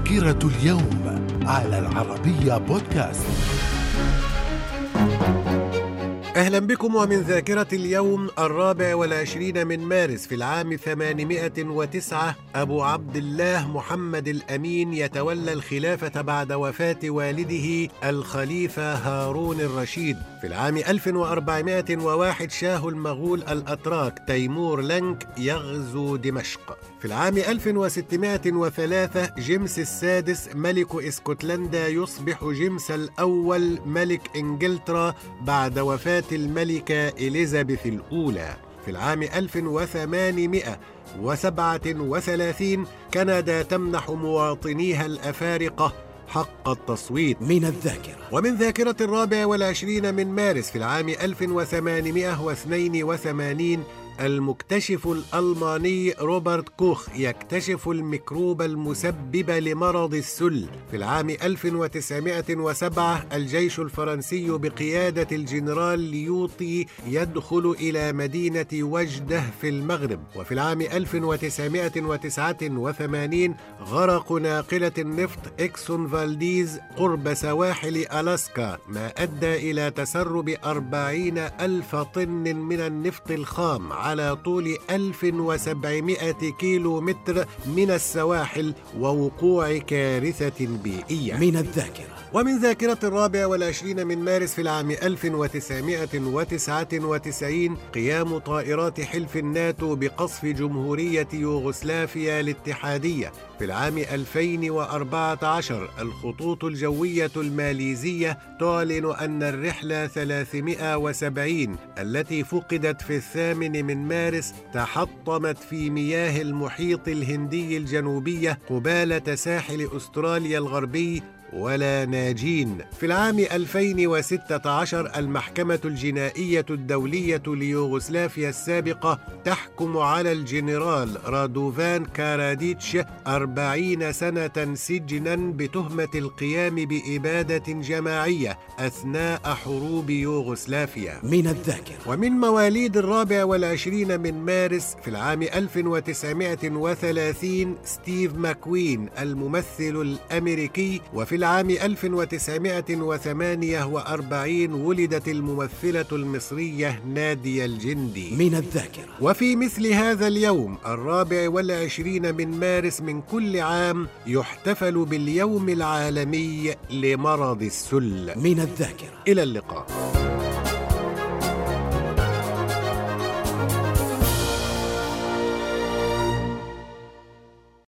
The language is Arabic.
ذاكرة اليوم على العربية بودكاست. أهلا بكم ومن ذاكرة اليوم الرابع والعشرين من مارس في العام 809 أبو عبد الله محمد الأمين يتولى الخلافة بعد وفاة والده الخليفة هارون الرشيد. في العام 1401 شاه المغول الأتراك تيمور لنك يغزو دمشق. في العام 1603 جيمس السادس ملك إسكتلندا يصبح جيمس الأول ملك إنجلترا بعد وفاة الملكة إليزابيث الأولى. في العام 1837 كندا تمنح مواطنيها الأفارقة حق التصويت. من الذاكرة. ومن ذاكرة الرابع والعشرين من مارس في العام 1882 المكتشف الألماني روبرت كوخ يكتشف الميكروب المسبب لمرض السل. في العام 1907 الجيش الفرنسي بقيادة الجنرال ليوطي يدخل إلى مدينة وجدة في المغرب. وفي العام 1989 غرق ناقلة النفط إكسون فالديز قرب سواحل ألاسكا ما أدى إلى تسرب أربعين ألف طن من النفط الخام. على طول 1700 كيلو متر من السواحل ووقوع كارثة بيئية. من الذاكرة. ومن ذاكرة الرابع والعشرين من مارس في العام 1999 قيام طائرات حلف الناتو بقصف جمهورية يوغوسلافيا الاتحادية. في العام 2014 الخطوط الجوية الماليزية تعلن أن الرحلة 370 التي فقدت في الثامن من مارس تحطمت في مياه المحيط الهندي الجنوبية قبالة ساحل أستراليا الغربي ولا ناجين. في العام 2016 المحكمة الجنائية الدولية ليوغوسلافيا السابقة تحكم على الجنرال رادوفان كاراديتش أربعين سنة سجنا بتهمة القيام بإبادة جماعية أثناء حروب يوغوسلافيا. من الذاكرة. ومن مواليد الرابع والعشرين من مارس في العام 1930 ستيف ماكوين الممثل الأمريكي وفي العام 1948 ولدت الممثلة المصرية نادية الجندي. من الذاكرة. وفي مثل هذا اليوم الرابع والعشرين من مارس من كل عام يحتفل باليوم العالمي لمرض السل. من الذاكرة. إلى اللقاء.